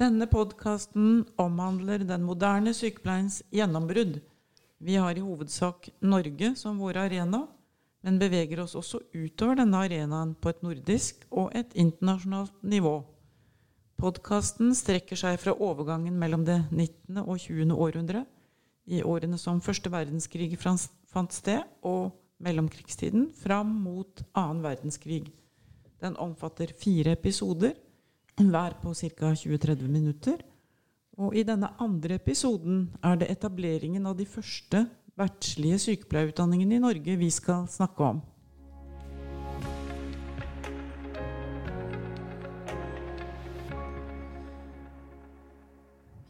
Denne podkasten omhandler den moderne sykepleiens gjennombrudd. Vi har i hovedsak Norge som vår arena, men beveger oss også utover denne arenaen på et nordisk og et internasjonalt nivå. Podkasten strekker seg fra overgangen mellom det 19. og 20. århundre, i årene som første verdenskrig fant sted, og mellomkrigstiden fram mot annen verdenskrig. Den omfatter fire episoder hver på ca. 20-30 minutter. Og i denne andre episoden er det etableringen av de første vertslige sykepleierutdanningene i Norge vi skal snakke om.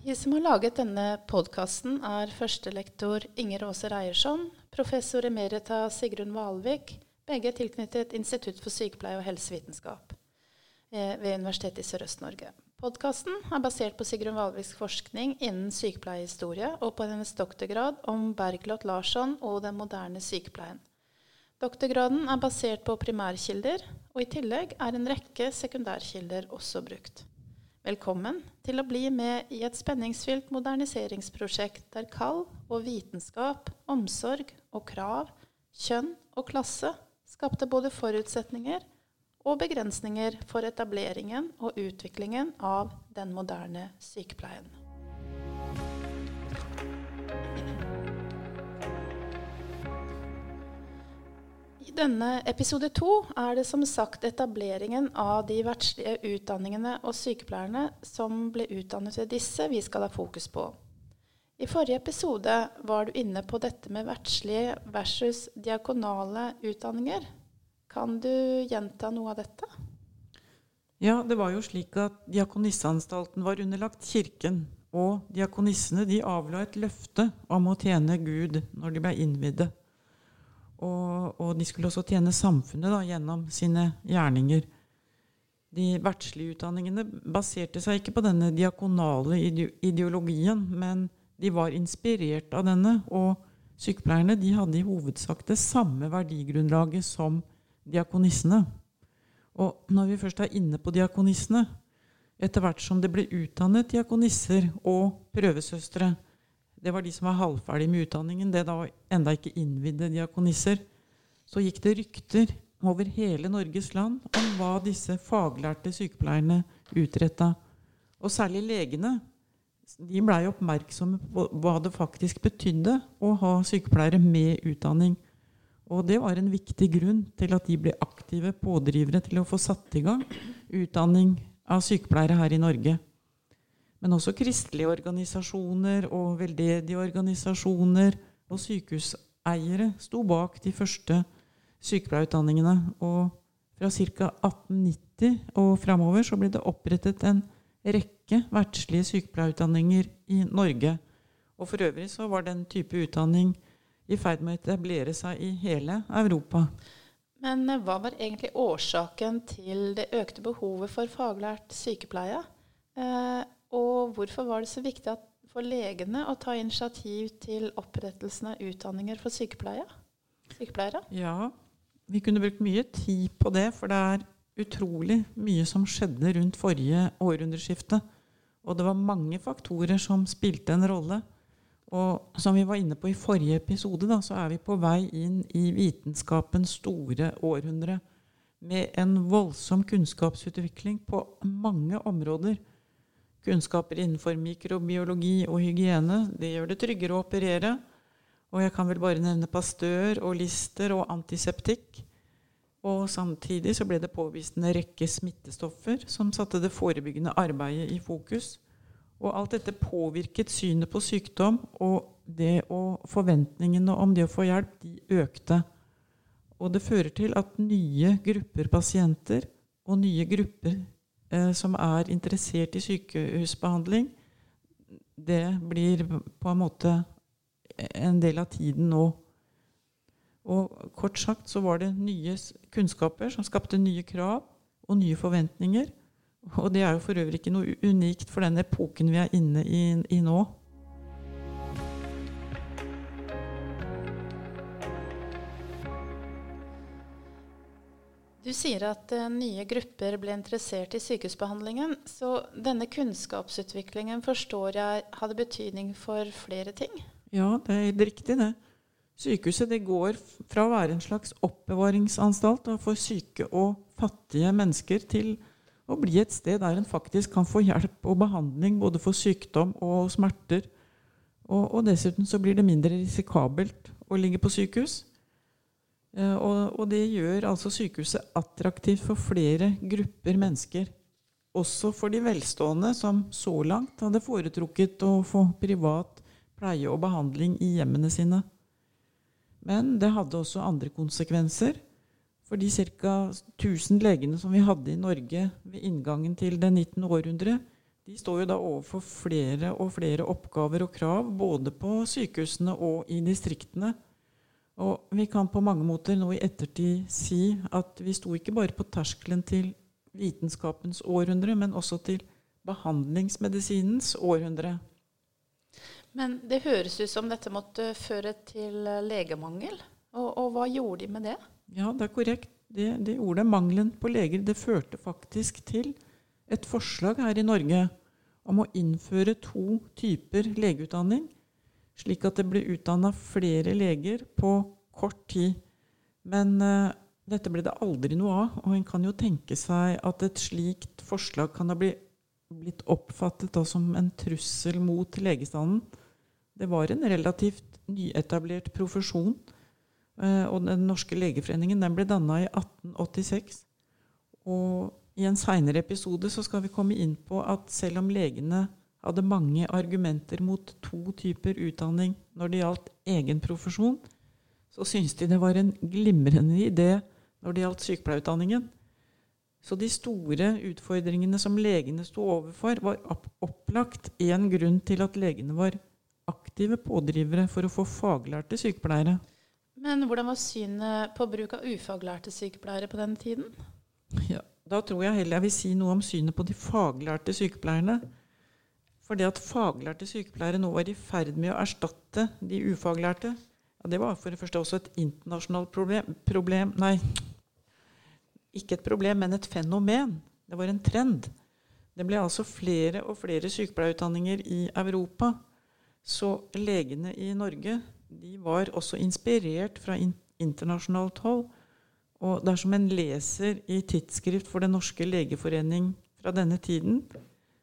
Vi som har laget denne podkasten, er førstelektor Inger Åse Reiersson, professor emerita Sigrun Valvik, begge tilknyttet Institutt for sykepleie og helsevitenskap. Eh, ved Universitetet i Sørøst-Norge. Podkasten er basert på Sigrun Valviks forskning innen sykepleiehistorie og på hennes doktorgrad om Bergljot Larsson og den moderne sykepleien. Doktorgraden er basert på primærkilder, og i tillegg er en rekke sekundærkilder også brukt. Velkommen til å bli med i et spenningsfylt moderniseringsprosjekt der kall og vitenskap, omsorg og krav, kjønn og klasse skapte både forutsetninger og begrensninger for etableringen og utviklingen av den moderne sykepleien. I denne episode to er det som sagt etableringen av de verdslige utdanningene og sykepleierne som ble utdannet ved disse, vi skal ha fokus på. I forrige episode var du inne på dette med verdslige versus diakonale utdanninger. Kan du gjenta noe av dette? Ja, det var jo slik at Diakonisseanstalten var underlagt Kirken. Og diakonissene de avla et løfte om å tjene Gud når de ble innvidde. Og, og, de skulle også tjene samfunnet da, gjennom sine gjerninger. De verdslige utdanningene baserte seg ikke på denne diakonale ideologien, men de var inspirert av denne. Og sykepleierne de hadde i hovedsak det samme verdigrunnlaget som diakonissene. Og når vi først er inne på diakonissene Etter hvert som det ble utdannet diakonisser og prøvesøstre Det var de som var halvferdige med utdanningen, det da enda ikke innvidde diakonisser. Så gikk det rykter over hele Norges land om hva disse faglærte sykepleierne utretta. Og særlig legene. De blei oppmerksomme på hva det faktisk betydde å ha sykepleiere med utdanning. Og det var en viktig grunn til at de ble aktive pådrivere til å få satt i gang utdanning av sykepleiere her i Norge. Men også kristelige organisasjoner og veldedige organisasjoner og sykehuseiere sto bak de første sykepleierutdanningene. Og fra ca. 1890 og framover så ble det opprettet en rekke verdslige sykepleierutdanninger i Norge. Og for øvrig så var den type utdanning i ferd med å etablere seg i hele Europa. Men eh, hva var egentlig årsaken til det økte behovet for faglært sykepleie? Eh, og hvorfor var det så viktig for legene å ta initiativ til opprettelsen av utdanninger for sykepleie? sykepleiere? Ja, vi kunne brukt mye tid på det, for det er utrolig mye som skjedde rundt forrige århundreskifte. Og det var mange faktorer som spilte en rolle. Og som vi var inne på i forrige episode, da, så er vi på vei inn i vitenskapens store århundre. Med en voldsom kunnskapsutvikling på mange områder. Kunnskaper innenfor mikrobiologi og hygiene. Det gjør det tryggere å operere. Og jeg kan vel bare nevne pastør og Lister og antiseptikk. Og samtidig så ble det påvist en rekke smittestoffer som satte det forebyggende arbeidet i fokus. Og alt dette påvirket synet på sykdom, og og forventningene om det å få hjelp, de økte. Og det fører til at nye grupper pasienter og nye grupper eh, som er interessert i sykehusbehandling, det blir på en måte en del av tiden nå. Og kort sagt så var det nye kunnskaper som skapte nye krav og nye forventninger. Og det er jo for øvrig ikke noe unikt for den epoken vi er inne i, i nå. Du sier at uh, nye grupper ble interessert i sykehusbehandlingen. Så denne kunnskapsutviklingen forstår jeg hadde betydning for flere ting? Ja, det er helt riktig, det. Sykehuset det går fra å være en slags oppbevaringsanstalt for syke og fattige mennesker til å bli et sted der en faktisk kan få hjelp og behandling både for sykdom og smerter. Og, og dessuten så blir det mindre risikabelt å ligge på sykehus. Eh, og, og, det gjør altså sykehuset attraktivt for flere grupper mennesker. Også for de velstående, som så langt hadde foretrukket å få privat pleie og behandling i hjemmene sine. Men det hadde også andre konsekvenser. For de ca. 1000 legene som vi hadde i Norge ved inngangen til det 19. århundre, de står jo da overfor flere og flere oppgaver og krav, både på sykehusene og i distriktene. Og vi kan på mange måter nå i ettertid si at vi sto ikke bare på terskelen til vitenskapens århundre, men også til behandlingsmedisinens århundre. Men det høres ut som dette måtte føre til legemangel. Og, og hva gjorde de med det? Ja, det er korrekt. Det, det ordet, Mangelen på leger det førte faktisk til et forslag her i Norge om å innføre to typer legeutdanning slik at det ble utdanna flere leger på kort tid. Men uh, dette ble det aldri noe av, og en kan jo tenke seg at et slikt forslag kan ha blitt, oppfattet som en trussel mot legestanden. Det var en relativt nyetablert profesjon, og Den norske legeforeningen den ble danna i 1886. Og i en seinere episode så skal vi komme inn på at selv om legene hadde mange argumenter mot to typer utdanning når det gjaldt egen profesjon, så syntes de det var en glimrende idé når det gjaldt sykepleierutdanningen. Så de store utfordringene som legene sto overfor, var opplagt én grunn til at legene var aktive pådrivere for å få faglærte sykepleiere. Men hvordan var synet på bruk av ufaglærte sykepleiere på den tiden? Ja, Da tror jeg heller jeg vil si noe om synet på de faglærte sykepleierne. For det at faglærte sykepleiere nå var i ferd med å erstatte de ufaglærte, ja, det var for det første også et internasjonalt problem, problem Nei, ikke et problem, men et fenomen. Det var en trend. Det ble altså flere og flere sykepleierutdanninger i Europa. Så legene i Norge de var også inspirert fra internasjonalt hold. Og dersom en leser i Tidsskrift for Den norske legeforening fra denne tiden,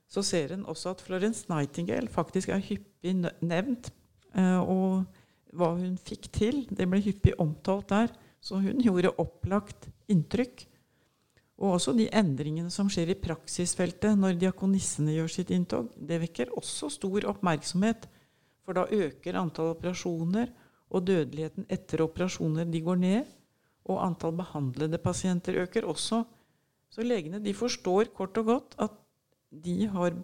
så ser en også at Florence Nightingale faktisk er hyppig nevnt. Eh, og hva hun fikk til, det ble hyppig omtalt der. Så hun gjorde opplagt inntrykk. Og også de endringene som skjer i praksisfeltet når diakonissene gjør sitt inntog, det vekker også stor oppmerksomhet. For da øker antall operasjoner, og dødeligheten etter operasjoner de går ned. Og antall behandlede pasienter øker også. Så legene de forstår kort og godt at de har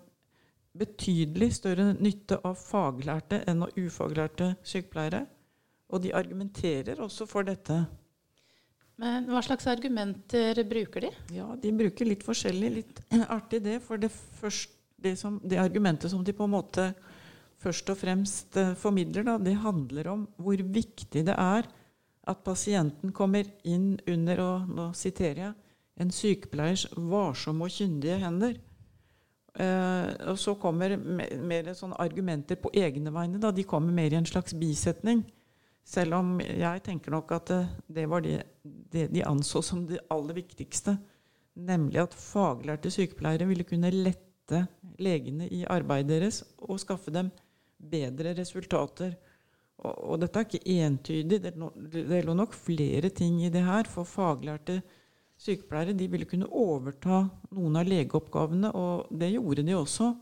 betydelig større nytte av faglærte enn av ufaglærte sykepleiere. Og de argumenterer også for dette. Men Hva slags argumenter bruker de? Ja, De bruker litt forskjellig. Litt artig det. For det, først, det, som, det argumentet som de på en måte først og fremst uh, formidler, da, det handler om hvor viktig det er at pasienten kommer inn under, og nå siterer jeg, en sykepleiers varsomme og kyndige hender. Uh, og så kommer mer, sånne argumenter på egne vegne. Da. De kommer mer i en slags bisetning. Selv om jeg tenker nok at det, det var det, det, de anså som det aller viktigste. Nemlig at faglærte sykepleiere ville kunne lette legene i arbeidet deres og skaffe dem bedre resultater. Og, og dette er ikke entydig. Det, det lå nok flere ting i det her. For faglærte sykepleiere de ville kunne overta noen av legeoppgavene, og det gjorde de også.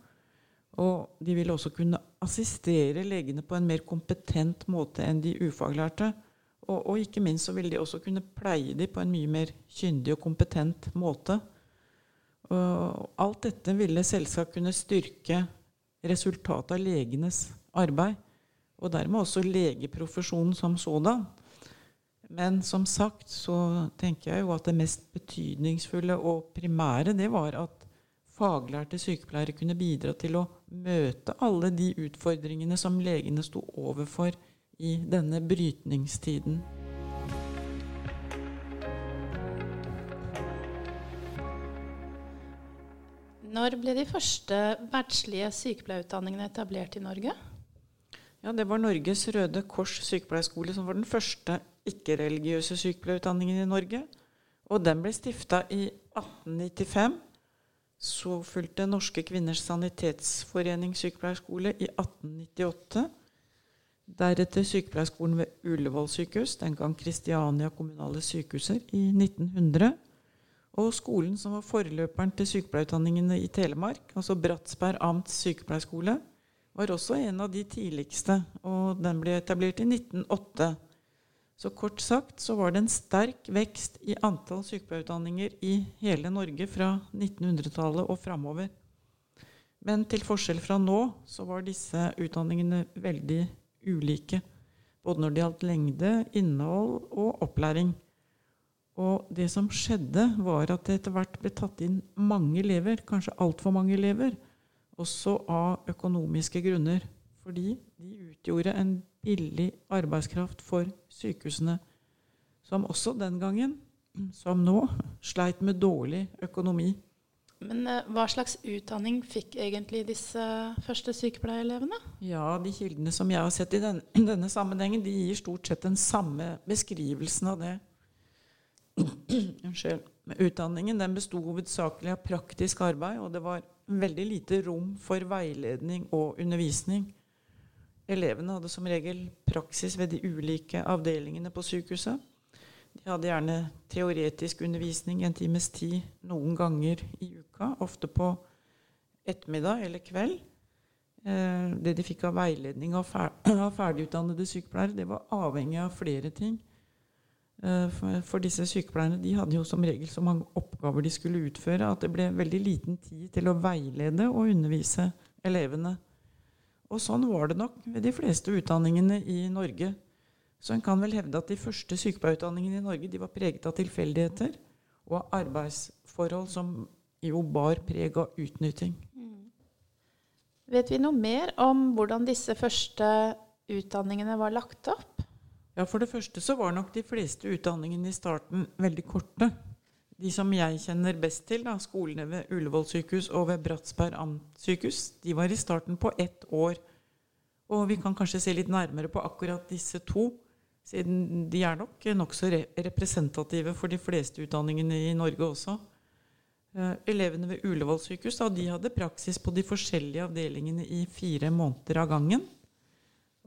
Og de ville også kunne assistere legene på en mer kompetent måte enn de ufaglærte. Og, og ikke minst så ville de også kunne pleie dem på en mye mer kyndig og kompetent måte. Og alt dette ville selvsagt kunne styrke resultatet av legenes arbeid, og dermed også legeprofesjonen som sådan. Men som sagt så tenker jeg jo at det mest betydningsfulle og primære det var at faglærte sykepleiere kunne bidra til å møte alle de utfordringene som legene sto overfor i denne brytningstiden. Når ble de første verdslige sykepleierutdanningene etablert i Norge? Ja, Det var Norges Røde Kors sykepleierskole som var den første ikke-religiøse sykepleierutdanningen i Norge. Og den ble stifta i 1895. Så fulgte Norske kvinners sanitetsforening sykepleierskole i 1898. Deretter sykepleierskolen ved Ullevål sykehus, den gang Kristiania kommunale sykehuser, i 1900. Og skolen som var forløperen til sykepleierutdanningene i Telemark, altså Bratsberg amts sykepleierskole, var også en av de tidligste, og den ble etablert i 1908. Så kort sagt så var det en sterk vekst i antall sykepleierutdanninger i hele Norge fra 1900-tallet og framover. Men til forskjell fra nå så var disse utdanningene veldig ulike. Både når det gjaldt lengde, innhold og opplæring. Og det som skjedde, var at det etter hvert ble tatt inn mange elever, kanskje altfor mange elever, også av økonomiske grunner. Fordi de utgjorde en billig arbeidskraft for sykehusene, som også den gangen, som nå, sleit med dårlig økonomi. Men uh, hva slags utdanning fikk egentlig disse første sykepleierelevene? Ja, De kildene som jeg har sett i denne, denne sammenhengen, de gir stort sett den samme beskrivelsen av det Unnskyld. Utdanningen den besto hovedsakelig av praktisk arbeid, og det var veldig lite rom for veiledning og undervisning. Elevene hadde som regel praksis ved de ulike avdelingene på sykehuset. De hadde gjerne teoretisk undervisning en times tid noen ganger i uka, ofte på ettermiddag eller kveld. Eh, det de fikk av veiledning av ferdigutdannede sykepleiere, det var avhengig av flere ting. Eh, for disse sykepleierne de hadde jo som regel så mange oppgaver de skulle utføre, at det ble veldig liten tid til å veilede og undervise elevene. Og sånn var det nok ved de fleste utdanningene i Norge. Så en kan vel hevde at de første sykepleierutdanningene i Norge de var preget av tilfeldigheter og av arbeidsforhold som jo bar preg av utnytting. Mm. Vet vi noe mer om hvordan disse første utdanningene var lagt opp? Ja, For det første så var nok de fleste utdanningene i starten veldig korte. De som jeg kjenner best til, da, skolene ved Ullevål sykehus og ved Bratsberg amtsykehus, de var i starten på ett år. Og vi kan kanskje se litt nærmere på akkurat disse to, siden de er nok nokså re representative for de fleste utdanningene i Norge også. Uh, elevene ved Ullevål sykehus da, de hadde praksis på de forskjellige avdelingene i fire måneder av gangen.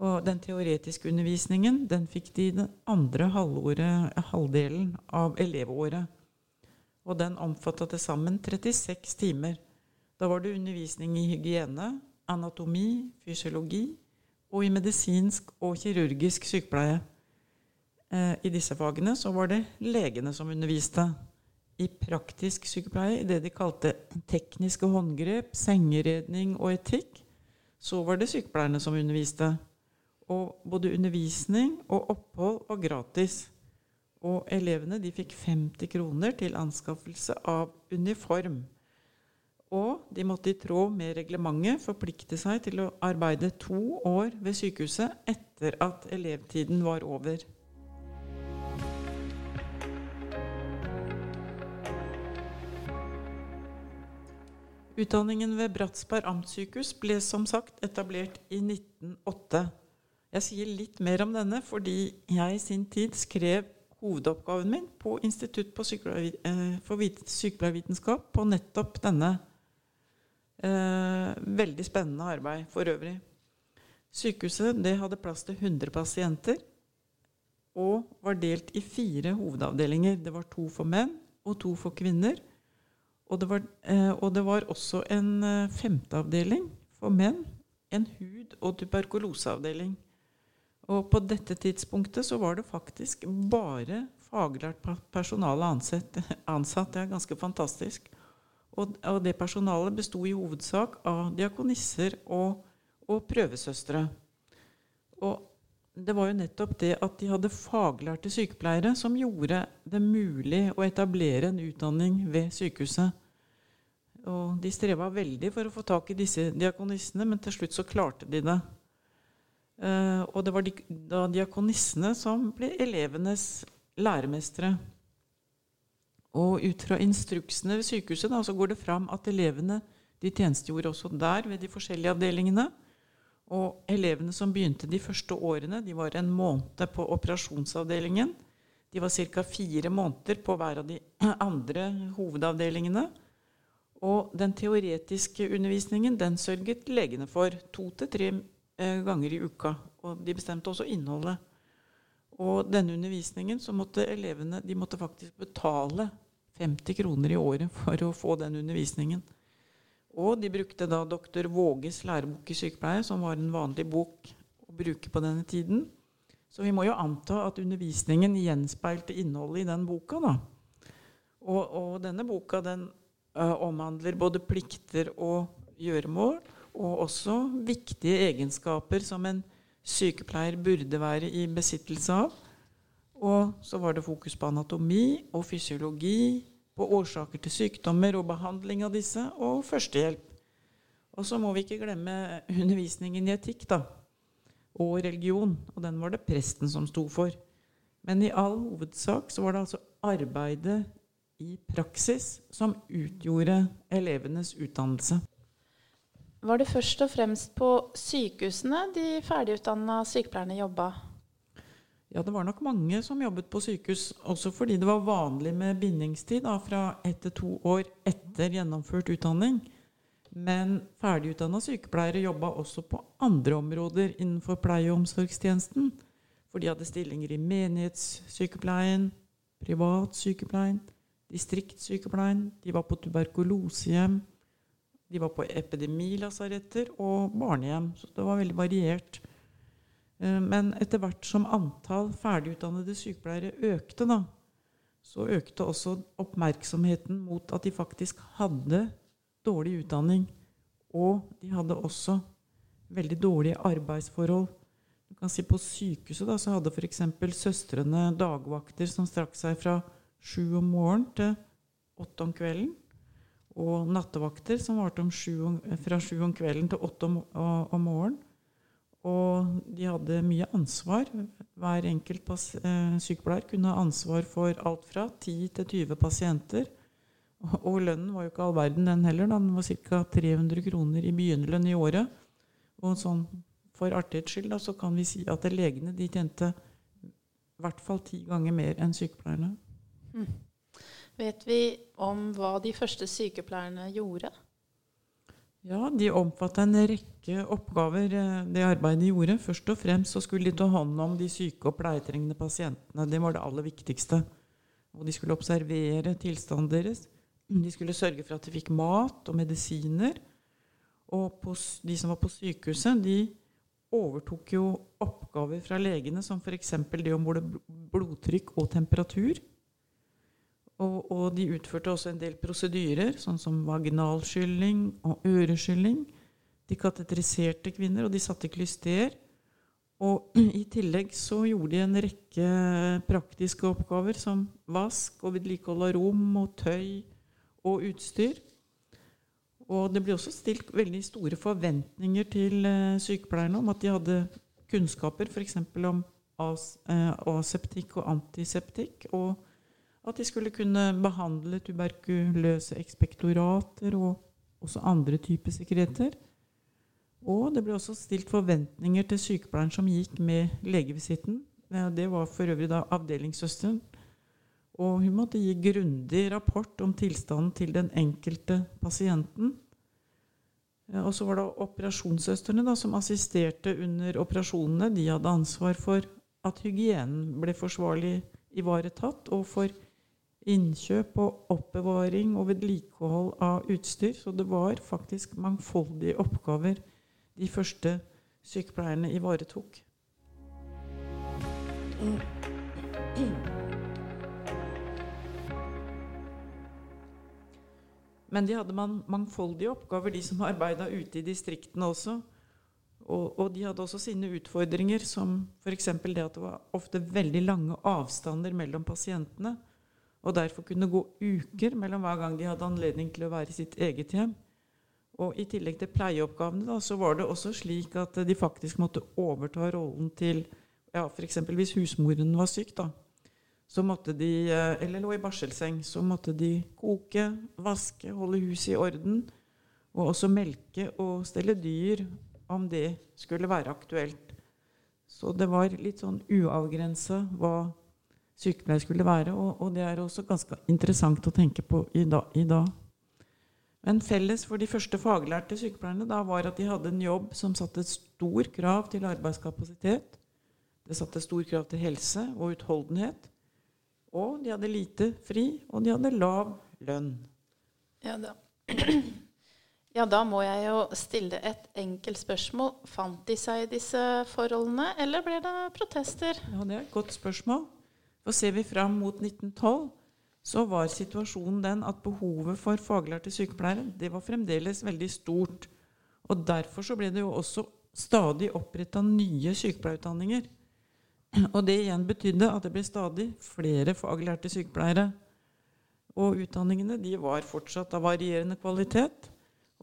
Og den teoretiske undervisningen den fikk de den andre halvdelen av elevåret. Og den omfatta til sammen 36 timer. Da var det undervisning i hygiene, anatomi, fysiologi og i medisinsk og kirurgisk sykepleie. Eh, I disse fagene så var det legene som underviste. I praktisk sykepleie, i det de kalte tekniske håndgrep, sengeredning og etikk, så var det sykepleierne som underviste. Og både undervisning og opphold var gratis. Og elevene de fikk 50 kroner til anskaffelse av uniform. Og de måtte i tråd med reglementet forplikte seg til å arbeide to år ved sykehuset etter at elevtiden var over. Utdanningen ved Bratsberg amtssykehus ble som sagt etablert i 1908. Jeg sier litt mer om denne fordi jeg i sin tid skrev hovedoppgaven min på Institutt eh, for sykepleiervitenskap på nettopp denne eh, veldig spennende arbeid for øvrig. Sykehuset hadde plass til 100 pasienter og var delt i fire hovedavdelinger. Det var to for menn og to for kvinner. Og det var, eh, og det var også en femteavdeling for menn, en hud- og tuberkuloseavdeling. Og på dette tidspunktet så var det faktisk bare faglært personale ansatt. ansatt. Det er ganske fantastisk. Og, og det personalet besto i hovedsak av diakonisser og, og prøvesøstre. Og det var jo nettopp det at de hadde faglærte sykepleiere som gjorde det mulig å etablere en utdanning ved sykehuset. Og de streva veldig for å få tak i disse diakonissene, men til slutt så klarte de det. Uh, og det var da diakonissene som ble elevenes læremestere. Og ut fra instruksene ved sykehuset da, så går det fram at elevene De tjenestegjorde også der ved de forskjellige avdelingene. Og elevene som begynte de første årene, de var en måned på operasjonsavdelingen. De var ca. fire måneder på hver av de andre hovedavdelingene. Og den teoretiske undervisningen den sørget legene for to til tre eh, ganger i uka. Og de bestemte også innholdet. Og denne undervisningen så måtte elevene de måtte faktisk betale 50 kroner i året for å få den undervisningen. Og de brukte da doktor Våges lærebok i sykepleie, som var en vanlig bok å bruke på denne tiden. Så vi må jo anta at undervisningen gjenspeilte innholdet i den boka. da. Og, og denne boka den uh, omhandler både plikter og gjøremål, og også viktige egenskaper som en sykepleier burde være i besittelse av. Og så var det fokus på anatomi og fysiologi, på årsaker til sykdommer og behandling av disse, og førstehjelp. Og så må vi ikke glemme undervisningen i etikk da, og religion. Og den var det presten som sto for. Men i all hovedsak så var det altså arbeidet i praksis som utgjorde elevenes utdannelse. Var det først og fremst på sykehusene de ferdigutdanna sykepleierne jobba? Ja, det var nok mange som jobbet på sykehus, også fordi det var vanlig med bindingstid da, fra ett til to år etter gjennomført utdanning. Men ferdigutdanna sykepleiere jobba også på andre områder innenfor pleie- og omsorgstjenesten. For de hadde stillinger i menighetssykepleien, privatsykepleien, distriktssykepleien, de var på tuberkulosehjem, de var på epidemilasaretter og barnehjem. Så det var veldig variert. Eh, men etter hvert som antall ferdigutdannede sykepleiere økte, da, så økte også oppmerksomheten mot at de faktisk hadde dårlig utdanning. Og de hadde også veldig dårlige arbeidsforhold. Du kan si På sykehuset da, så hadde f.eks. søstrene dagvakter som strakk seg fra sju om morgenen til åtte om kvelden og nattevakter som varte fra sju om kvelden til åtte om, om, morgenen. Og de hadde mye ansvar. Hver enkelt eh, sykepleier kunne ha ansvar for alt fra 10 til 20 pasienter. Og, lønnen var jo ikke all verden, den heller. Den var ca. 300 kroner i begynnerlønn i året. Og sånn, for artighets skyld da, så kan vi si at legene de tjente i hvert fall ti ganger mer enn sykepleierne. Mm. Vet vi om hva de første sykepleierne gjorde? Ja, de omfatta en rekke oppgaver, eh, det arbeidet de gjorde. Først og fremst så skulle de ta hånd om de syke og pleietrengende pasientene. Det var det aller viktigste. Og de skulle observere tilstanden deres. De skulle sørge for at de fikk mat og medisiner. Og på, de som var på sykehuset, de overtok jo oppgaver fra legene, som f.eks. det om både blodtrykk og temperatur. Og, og, de utførte også en del prosedyrer, sånn som vaginalskylling og øreskylling. De kateteriserte kvinner, og de satte klyster. Og i tillegg så gjorde de en rekke praktiske oppgaver som vask og vedlikehold av rom og tøy og utstyr. Og det ble også stilt veldig store forventninger til eh, sykepleierne om at de hadde kunnskaper f.eks. om eh, aseptikk og antiseptikk. og at de skulle kunne behandle tuberkuløse ekspektorater og også andre typer sekreter. Og det ble også stilt forventninger til sykepleieren som gikk med legevisitten. Det var for øvrig da avdelingssøsteren. Og hun måtte gi grundig rapport om tilstanden til den enkelte pasienten. Og så var det operasjonssøstrene da, som assisterte under operasjonene. De hadde ansvar for at hygienen ble forsvarlig ivaretatt, og for innkjøp og oppbevaring og vedlikehold av utstyr. Så det var faktisk mangfoldige oppgaver de første sykepleierne ivaretok. Men de hadde man mangfoldige oppgaver, de som arbeida ute i distriktene også. Og, og, de hadde også sine utfordringer, som f.eks. det at det var ofte veldig lange avstander mellom pasientene og derfor kunne gå uker mellom hver gang de hadde anledning til å være i sitt eget hjem. Og I tillegg til pleieoppgavene da, så var det også slik at de faktisk måtte overta rollen til ja, F.eks. hvis husmoren var syk, da, så måtte de, eh, eller lå i barselseng, så måtte de koke, vaske, holde huset i orden. Og også melke og stelle dyr, om det skulle være aktuelt. Så det var litt sånn uavgrensa hva sykepleier skulle være. Og, og, det er også ganske interessant å tenke på i, da, i dag. Men felles for de første faglærte sykepleierne da var at de hadde en jobb som satte stor krav til arbeidskapasitet. Det satte stor krav til helse og utholdenhet. Og de hadde lite fri, og de hadde lav lønn. Ja, da. ja, da må jeg jo stille et enkelt spørsmål. Fant de seg i disse forholdene, eller ble det protester? Ja, Det er et godt spørsmål. For ser vi fram mot 1912, så var situasjonen den at behovet for faglærte sykepleiere det var fremdeles veldig stort. Og Derfor så ble det jo også stadig oppretta nye sykepleierutdanninger. Og det igjen betydde at det ble stadig flere faglærte sykepleiere. Og utdanningene de var fortsatt av varierende kvalitet.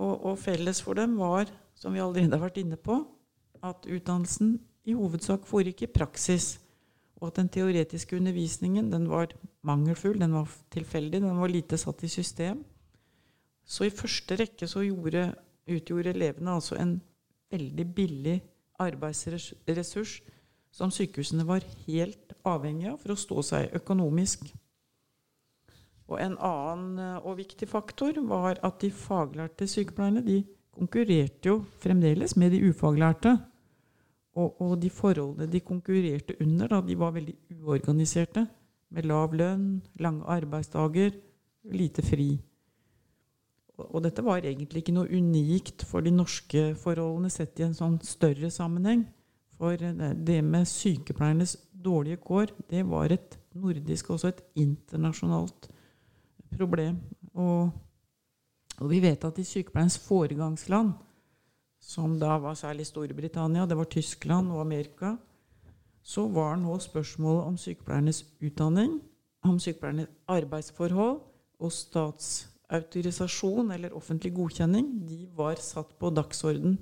Og, og, felles for dem var, som vi allerede har vært inne på, at utdannelsen i hovedsak foregikk i praksis. Og at den teoretiske undervisningen den var mangelfull, den var tilfeldig, den var lite satt i system. Så i første rekke så gjorde, utgjorde elevene altså en veldig billig arbeidsressurs som sykehusene var helt avhengige av for å stå seg økonomisk. Og En annen eh, og viktig faktor var at de faglærte sykepleierne de konkurrerte jo fremdeles med de ufaglærte. Og, og, de forholdene de konkurrerte under, da, de var veldig uorganiserte. Med lav lønn, lange arbeidsdager, lite fri. Og, og, dette var egentlig ikke noe unikt for de norske forholdene sett i en sånn større sammenheng. For det med sykepleiernes dårlige kår, det var et nordisk, også et internasjonalt problem. Og, og vi vet at i sykepleierens foregangsland som da var særlig Storbritannia, det var Tyskland og Amerika, så var nå spørsmålet om sykepleiernes utdanning, om sykepleiernes arbeidsforhold og statsautorisasjon eller offentlig godkjenning, de var satt på dagsorden.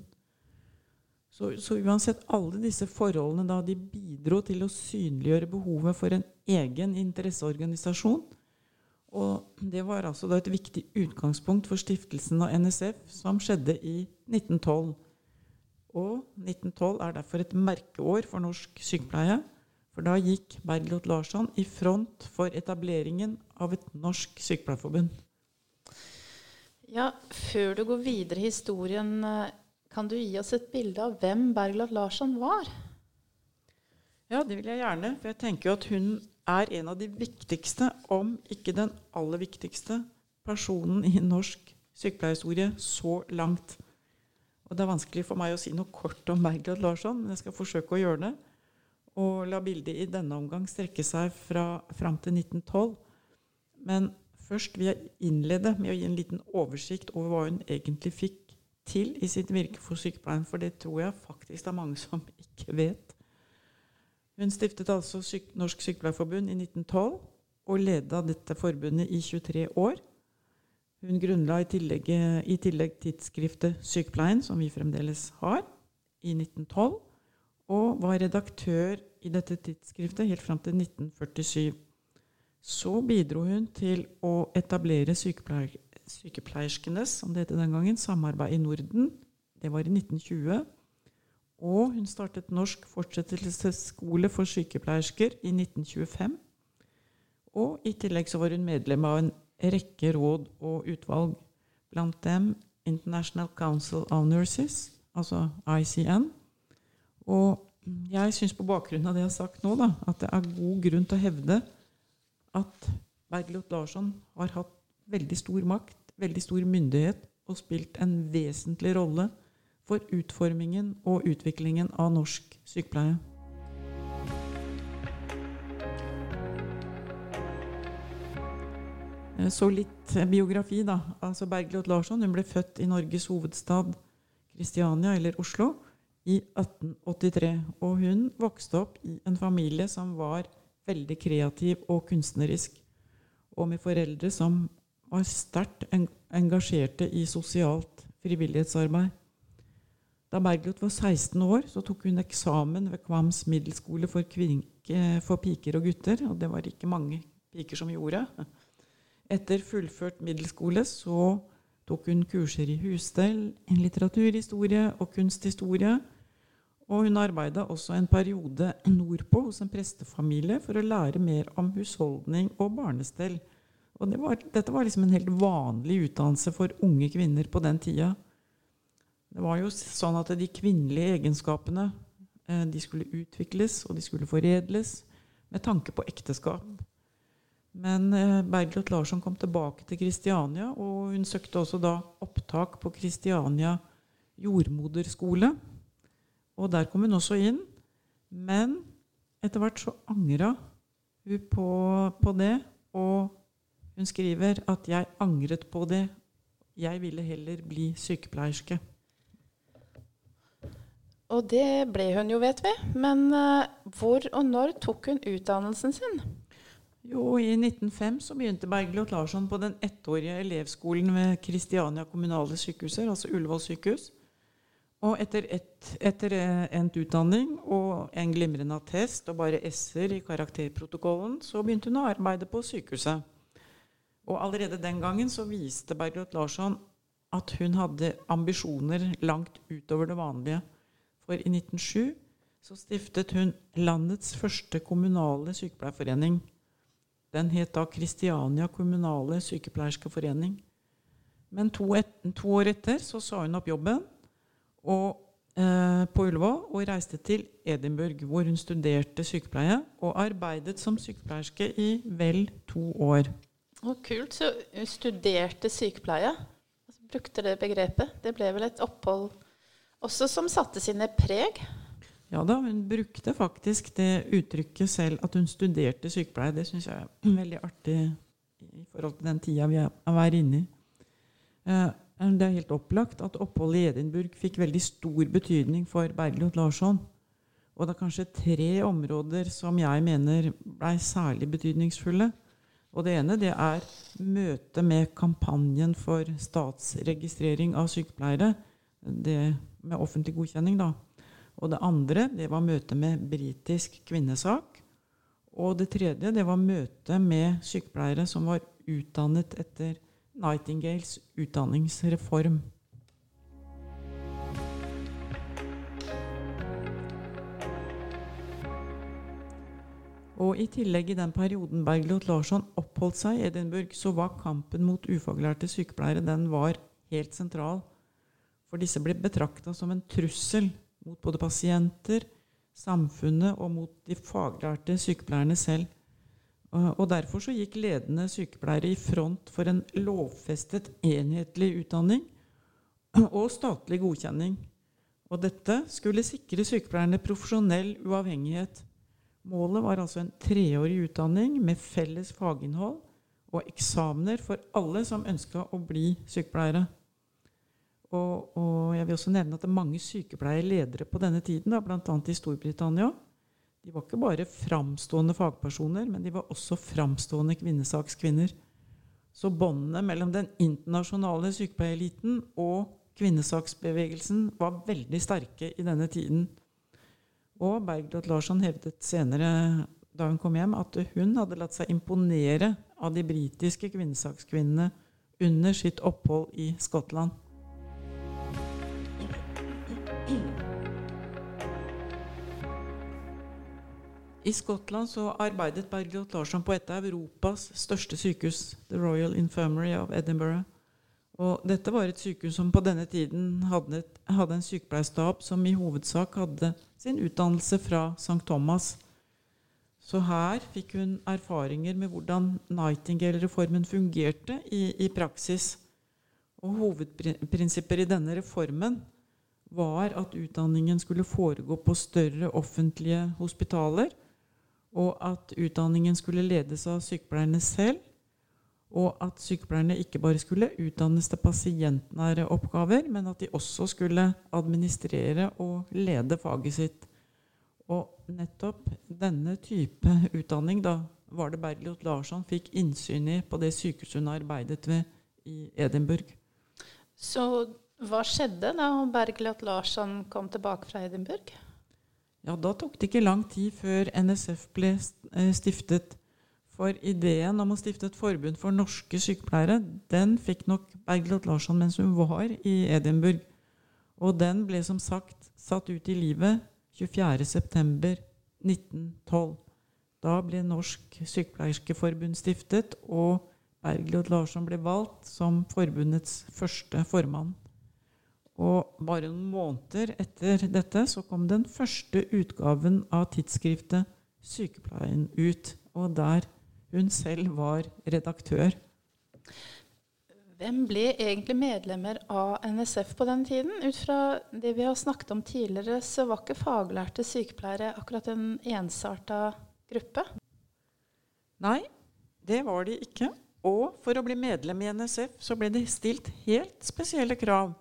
Så, så, uansett alle disse forholdene da de bidro til å synliggjøre behovet for en egen interesseorganisasjon, og det var altså et viktig utgangspunkt for stiftelsen av NSF, som skjedde i 1912. Og 1912 er derfor et merkeår for norsk sykepleie. For da gikk Bergljot Larsson i front for etableringen av et norsk sykepleierforbund. Ja, Før du går videre i historien, kan du gi oss et bilde av hvem Bergljot Larsson var? Ja, det vil jeg gjerne. For jeg tenker jo at hun er en av de viktigste, om ikke den aller viktigste, personen i norsk sykepleierhistorie så langt. Og Det er vanskelig for meg å si noe kort om Bergljot Larsson, men jeg skal forsøke å gjøre det. Og la bildet i denne omgang strekke seg fra, fram til 1912. Men først vil jeg innlede med å gi en liten oversikt over hva hun egentlig fikk til i sitt virke for sykepleien, for det tror jeg faktisk det er mange som ikke vet. Hun stiftet altså syk Norsk Sykepleierforbund i 1912 og leda dette forbundet i 23 år. Hun grunnla i tillegg, i tillegg tidsskriftet Sykepleien, som vi fremdeles har, i 1912, og var redaktør i dette tidsskriftet helt fram til 1947. Så bidro hun til å etablere sykepleier, sykepleierskenes, som det het den gangen, samarbeid i Norden. Det var i 1920. Og hun startet Norsk fortsettelsesskole for sykepleiersker i 1925. Og i tillegg så var hun medlem av en rekke råd og utvalg, blant dem International Council of Nurses, altså ICN. Og jeg syns på bakgrunn av det jeg har sagt nå, da, at det er god grunn til å hevde at Bergljot Larsson har hatt veldig stor makt, veldig stor myndighet og spilt en vesentlig rolle for utformingen og utviklingen av norsk sykepleie. Eh, så litt biografi, da. Altså Bergljot Larsson hun ble født i Norges hovedstad Kristiania, eller Oslo, i 1883. Og hun vokste opp i en familie som var veldig kreativ og kunstnerisk. Og med foreldre som var sterkt engasjerte i sosialt frivillighetsarbeid. Da Bergljot var 16 år, så tok hun eksamen ved Kvams middelskole for, for, piker og gutter. Og det var ikke mange piker som gjorde. Etter fullført middelskole så tok hun kurser i husstell, litteraturhistorie og kunsthistorie. Og hun arbeida også en periode nordpå hos en prestefamilie for å lære mer om husholdning og barnestell. Og det var, dette var liksom en helt vanlig utdannelse for unge kvinner på den tida. Det var jo sånn at de kvinnelige egenskapene eh, de skulle utvikles og de skulle foredles med tanke på ekteskap. Men eh, Bergljot Larsson kom tilbake til Kristiania, og hun søkte også da opptak på Kristiania jordmoderskole. Og der kom hun også inn. Men etter hvert så angra hun på, på, det. Og hun skriver at 'jeg angret på det. Jeg ville heller bli sykepleierske'. Og det ble hun jo, vet vi. Men uh, hvor og når tok hun utdannelsen sin? Jo, I 1905 så begynte Bergljot Larsson på den ettårige elevskolen ved Kristiania kommunale sykehuser, altså Ullevål sykehus. Og etter, et, etter eh, endt utdanning og en glimrende attest og bare s-er i karakterprotokollen, så begynte hun å arbeide på sykehuset. Og allerede den gangen så viste Bergljot Larsson at hun hadde ambisjoner langt utover det vanlige. For i 1907 så stiftet hun landets første kommunale sykepleierforening. Den het da Kristiania kommunale sykepleierske forening. Men to, et, to år etter så sa hun opp jobben og, eh, på Ullevål og reiste til Edinburgh, hvor hun studerte sykepleie og arbeidet som sykepleierske i vel to år. Oh, kult. Så hun studerte sykepleie. Altså, brukte det begrepet. Det ble vel et opphold også som satte sine preg? Ja da, hun brukte faktisk det uttrykket selv, at hun studerte sykepleie. Det syns jeg er veldig artig i forhold til den tida vi er inne i. Eh, det er helt opplagt at oppholdet i Edinburgh fikk veldig stor betydning for Bergljot Larsson. Og det er kanskje tre områder som jeg mener blei særlig betydningsfulle. Og det ene det er møtet med kampanjen for statsregistrering av sykepleiere. Det med offentlig godkjenning, da. Og det andre det var møte med britisk kvinnesak. Og det tredje det var møte med sykepleiere som var utdannet etter Nightingales utdanningsreform. Og I tillegg i den perioden Bergljot Larsson oppholdt seg i Edinburgh, så var kampen mot ufaglærte sykepleiere den var helt sentral. For disse ble betrakta som en trussel mot både pasienter, samfunnet og mot de faglærte sykepleierne selv. Og Derfor så gikk ledende sykepleiere i front for en lovfestet enhetlig utdanning og statlig godkjenning. Og dette skulle sikre sykepleierne profesjonell uavhengighet. Målet var altså en treårig utdanning med felles faginnhold og eksamener for alle som ønska å bli sykepleiere. Og, og, jeg vil også nevne at det er mange sykepleierledere på denne tiden, bl.a. i Storbritannia, de var ikke bare framstående fagpersoner, men de var også framstående kvinnesakskvinner. Så båndene mellom den internasjonale sykepleiereliten og kvinnesaksbevegelsen var veldig sterke i denne tiden. Og Bergljot Larsson hevdet senere da hun kom hjem, at hun hadde latt seg imponere av de britiske kvinnesakskvinnene under sitt opphold i Skottland. I Skottland så arbeidet Bergljot Larsson på et av Europas største sykehus, The Royal Infirmary of Edinburgh. Og dette var et sykehus som på denne tiden hadde, hadde en sykepleierstab som i hovedsak hadde sin utdannelse fra St. Thomas. Så her fikk hun erfaringer med hvordan Nightingale-reformen fungerte i, i praksis. Og hovedprinsipper i denne reformen var at utdanningen skulle foregå på større offentlige hospitaler og at utdanningen skulle ledes av sykepleierne selv, og at sykepleierne ikke bare skulle utdannes til pasientnære oppgaver, men at de også skulle administrere og lede faget sitt. Og nettopp denne type utdanning da, var det Bergljot Larsson fikk innsyn i på det sykehuset hun arbeidet ved i Edinburgh. Så hva skjedde da Bergljot Larsson kom tilbake fra Edinburgh? Ja, da tok det ikke lang tid før NSF ble eh, stiftet. For ideen om å stifte et forbund for norske sykepleiere, den fikk nok Bergljot Larsson mens hun var i Edinburgh. Og den ble som sagt satt ut i livet 24.9.1912. Da ble Norsk Sykepleierskeforbund stiftet, og Bergljot Larsson ble valgt som forbundets første formann. Og bare noen måneder etter dette så kom den første utgaven av tidsskriftet Sykepleien ut, og der hun selv var redaktør. Hvem ble egentlig medlemmer av NSF på den tiden? Ut fra det vi har snakket om tidligere, så var ikke faglærte sykepleiere akkurat en ensarta gruppe? Nei, det var de ikke. Og for å bli medlem i NSF så ble det stilt helt spesielle krav.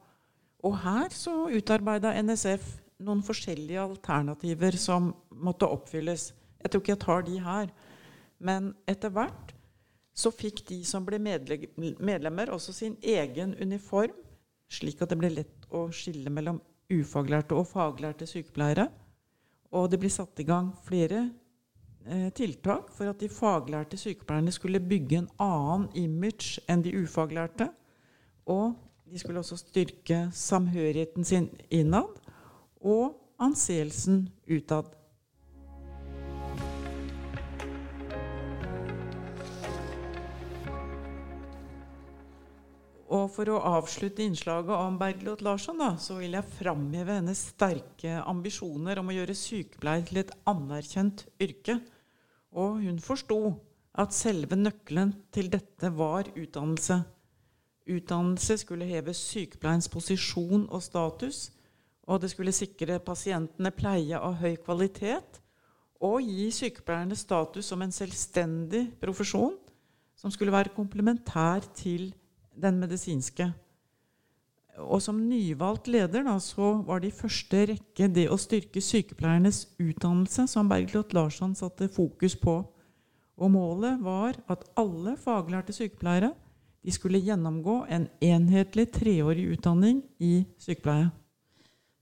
Og her så utarbeida NSF noen forskjellige alternativer som måtte oppfylles. Jeg tror ikke jeg tar de her. Men etter hvert så fikk de som ble medlemmer, også sin egen uniform, slik at det ble lett å skille mellom ufaglærte og faglærte sykepleiere. Og det ble satt i gang flere eh, tiltak for at de faglærte sykepleierne skulle bygge en annen image enn de ufaglærte. Og de skulle også styrke samhørigheten sin innad og anseelsen utad. Og for å avslutte innslaget om Bergljot Larsson, da, så vil jeg framheve hennes sterke ambisjoner om å gjøre sykepleier til et anerkjent yrke. Og hun forsto at selve nøkkelen til dette var utdannelse. Utdannelse skulle heve sykepleiens posisjon og status, og det skulle sikre pasientene pleie av høy kvalitet og gi sykepleierne status som en selvstendig profesjon som skulle være komplementær til den medisinske. Og som nyvalgt leder da, så var det i første rekke det å styrke sykepleiernes utdannelse som Bergljot Larsson satte fokus på. Og målet var at alle faglærte sykepleiere de skulle gjennomgå en enhetlig treårig utdanning i sykepleie.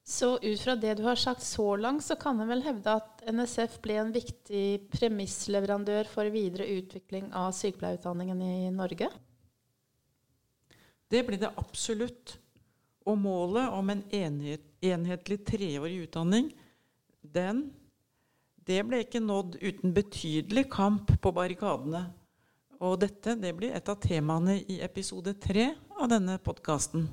Så ut fra det du har sagt så langt, så kan en vel hevde at NSF ble en viktig premissleverandør for videre utvikling av sykepleierutdanningen i Norge? Det ble det absolutt. Og målet om en enhet, enhetlig treårig utdanning, den, det ble ikke nådd uten betydelig kamp på barrikadene. Og dette det blir et av temaene i episode tre av denne podkasten.